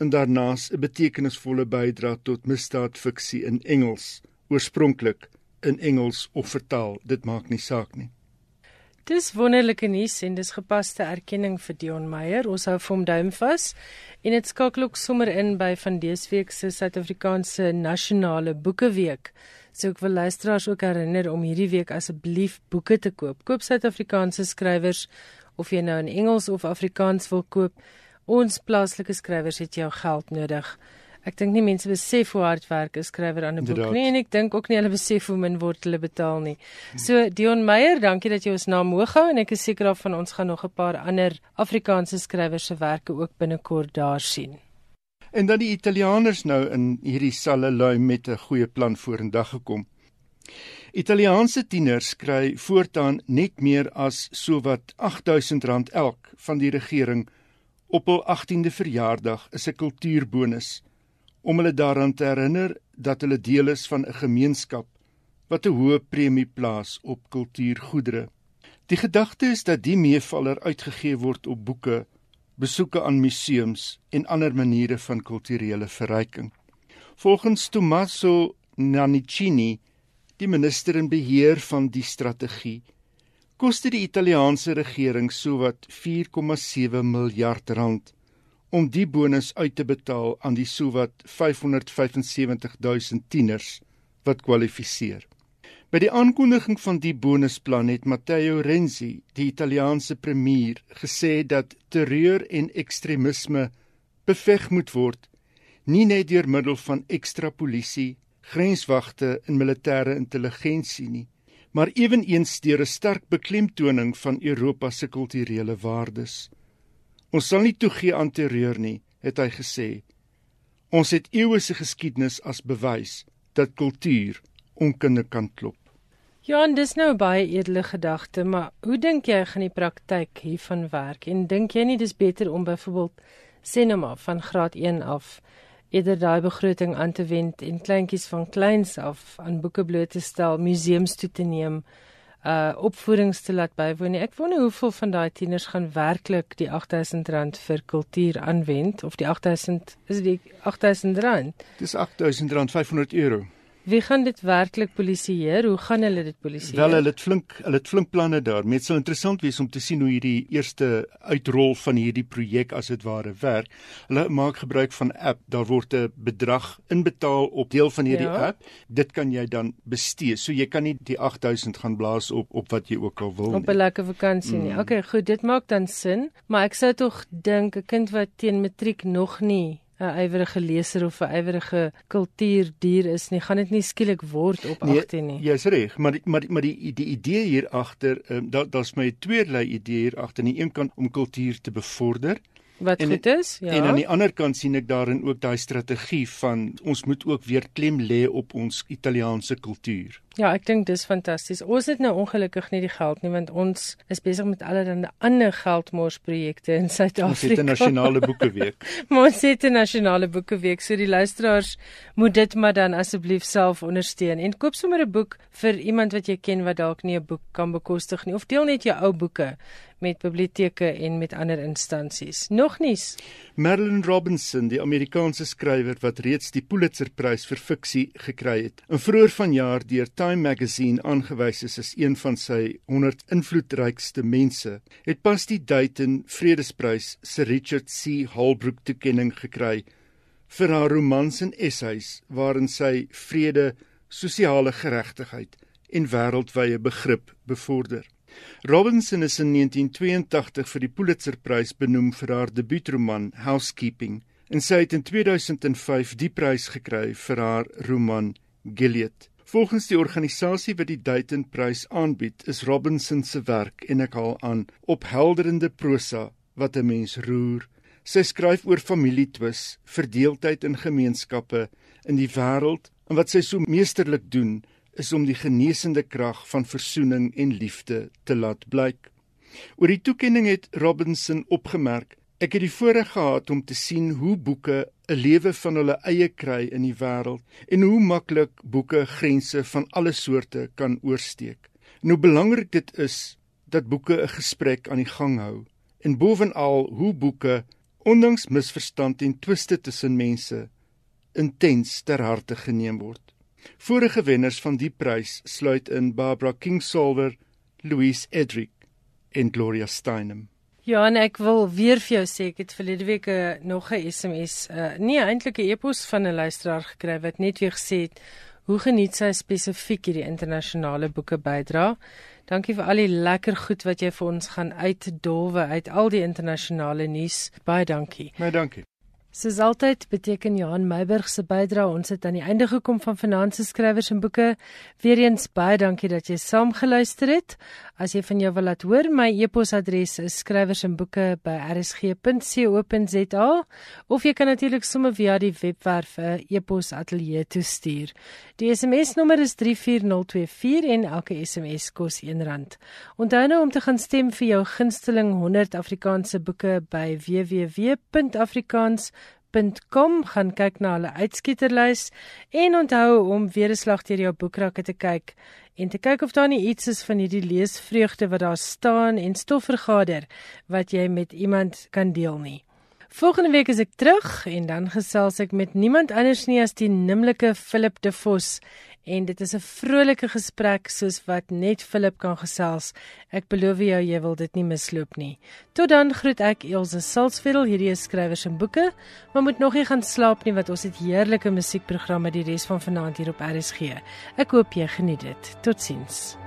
en daarnaas 'n betekenisvolle bydrae tot misdaadfiksie in Engels, oorspronklik in Engels of vertaal, dit maak nie saak nie. Dis wonderlike nuus en dis gepaste erkenning vir Dion Meyer. Ons hou vir hom duim vas. En dit skakel ook sommer in by van dese week se Suid-Afrikaanse Nasionale Boekeweek. So ek wil luisteraars ook herinner om hierdie week asseblief boeke te koop. Koop Suid-Afrikaanse skrywers of jy nou in Engels of Afrikaans wil koop. Ons plaaslike skrywers het jou geld nodig. Ek dink nie mense besef hoe hard werk 'n skrywer aan 'n boek nie en ek dink ook nie hulle besef hoe min word hulle betaal nie. So Dion Meyer, dankie dat jy ons naam hoog hou en ek is seker of van ons gaan nog 'n paar ander Afrikaanse skrywers se werke ook binnekort daar sien. En dan die Italianers nou in hierdie salle lui met 'n goeie plan vorendag gekom. Italiaanse tieners kry voortaan net meer as sowat R8000 elk van die regering op hul 18de verjaardag is 'n kultuurbonus om hulle daaraan te herinner dat hulle deel is van 'n gemeenskap wat 'n hoë premie plaas op kultuurgoedere. Die gedagte is dat die meevaller uitgegee word op boeke, besoeke aan museums en ander maniere van kulturele verryking. Volgens Tommaso Nannicini, die minister in beheer van die strategie, koste die Italiaanse regering sowat 4,7 miljard rand om die bonus uit te betaal aan die sowat 575 000 tieners wat kwalifiseer. By die aankondiging van die bonusplan het Matteo Renzi, die Italiaanse premier, gesê dat terreur en ekstremisme beveg moet word nie net deur middel van ekstra polisie, grenswagte en militêre intelligensie nie, maar eweneens deur 'n sterk beklemtoning van Europa se kulturele waardes. Ons sal nie toegee aan terreur nie, het hy gesê. Ons het eeue se geskiedenis as bewys dat kultuur onkunde kan klop. Ja, en dis nou baie edele gedagte, maar hoe dink jy gaan die praktyk hiervan werk? En dink jy nie dis beter om byvoorbeeld sinema van graad 1 af eerder daai begroting aan te wend en kleintjies van kleins af aan boeke bloot te stel, museums toe te neem? uh opvoedings te laat bywoon nie. Ek wonder hoeveel van daai tieners gaan werklik die R8000 vir kultuur aanwend of die 8000 is die R8000? Dis R8500 euro. Wie gaan dit werklik polisieer? Hoe gaan hulle dit polisieer? Wel, hulle het flink, hulle het flink planne daar. Dit sal interessant wees om te sien hoe hierdie eerste uitrol van hierdie projek as dit ware werk. Hulle maak gebruik van app. Daar word 'n bedrag inbetaal op deel van hierdie ja. app. Dit kan jy dan bestee. So jy kan nie die 8000 gaan blaas op op wat jy ook al wil nie. Op 'n lekker vakansie nie. Mm. Okay, goed, dit maak dan sin, maar ek sou tog dink 'n kind wat teen matriek nog nie 'n ywerige leser of 'n ywerige kultuurdier is nie, gaan dit nie skielik word op 18 nee, nie. Jy's reg, maar maar maar die die idee hier agter, um, daar daar's my tweede idee hier agter. Aan die een kant om kultuur te bevorder. Wat en, goed is, ja. En aan die ander kant sien ek daarin ook daai strategie van ons moet ook weer klem lê op ons Italiaanse kultuur. Ja, ek dink dis fantasties. Ons het nou ongelukkig nie die geld nie want ons is besig met allerlei ander geldmorsprojekte in Suid-Afrika. Ons het 'n nasionale boekeweek. maar ons het 'n nasionale boekeweek, so die luisteraars moet dit maar dan asseblief self ondersteun en koop sommer 'n boek vir iemand wat jy ken wat dalk nie 'n boek kan bekostig nie of deel net jou ou boeke met biblioteke en met ander instansies. Nog nies. Marilyn Robinson, die Amerikaanse skrywer wat reeds die Pulitzerprys vir fiksie gekry het, en vroeër vanjaar deur Time Magazine aangewys is as een van sy 100 invloedrykste mense, het pas die Dayton Vredesprys se Richard C. Holbrooke toekenning gekry vir haar romans en essays waarin sy vrede, sosiale geregtigheid en wêreldwye begrip bevorder. Robinson is in 1982 vir die Pulitzerprys benoem vir haar debuutroman Housekeeping en sy het in 2005 die prys gekry vir haar roman Gilead. Volgens die organisasie wat die Dayton-prys aanbied, is Robinson se werk en ek haal aan ophelderende prosa wat 'n mens roer. Sy skryf oor familietwis, verdeeldheid in gemeenskappe in die wêreld en wat sy so meesterlik doen is om die genesende krag van versoening en liefde te laat blyk. Oor die toekenning het Robinson opgemerk: "Ek het die voorreg gehad om te sien hoe boeke 'n lewe van hulle eie kry in die wêreld en hoe maklik boeke grense van alle soorte kan oorsteek. En hoe belangrik dit is dat boeke 'n gesprek aan die gang hou en bovenal hoe boeke ondanks misverstand en twiste tussen mense intens ter harte geneem word. Vorige wenners van die prys sluit in Barbara Kingsolver, Louise Edrick en Gloria Steinem. Ja, en ek wil weer vir jou sê ek het verlede week uh, nog 'n SMS, uh, nee eintlik 'n e-pos van 'n luisteraar gekry wat net weer gesê het hoe geniet sy spesifiek hierdie internasionale boeke bydra. Dankie vir al die lekker goed wat jy vir ons gaan uitdolwe uit al die internasionale nuus. Baie dankie. Baie dankie. Soos altyd beteken Johan Meiburg se bydrae ons het aan die einde gekom van Finansies skrywers en boeke. Weereens baie dankie dat jy saam geluister het. As jy van jou wil laat hoor, my e-posadres is skrywersenboeke@rsg.co.za of jy kan natuurlik sommer via die webwerf 'n e-pos ateljee toe stuur. Die SMS nommer is 34024 en elke SMS kos R1. Onthou nou om te gaan stem vir jou gunsteling 100 Afrikaanse boeke by www.afrikaans boek.com gaan kyk na hulle uitskieterlys en onthou om weer 'n slag deur jou boekrakke te kyk en te kyk of daar nie iets is van hierdie leesvreugde wat daar staan en stof vergader wat jy met iemand kan deel nie. Volgende week is ek terug en dan gesels ek met niemand anders nie as die nimmerlike Philip De Vos en dit is 'n vrolike gesprek soos wat net Philip kan gesels. Ek beloof jou jy wil dit nie misloop nie. Tot dan groet ek Elsje Salzveld, hierdie is skrywers en boeke, maar moet nog nie gaan slaap nie want ons het heerlike musiekprogramme die res van vanaand hier op RSG. Ek hoop jy geniet dit. Totsiens.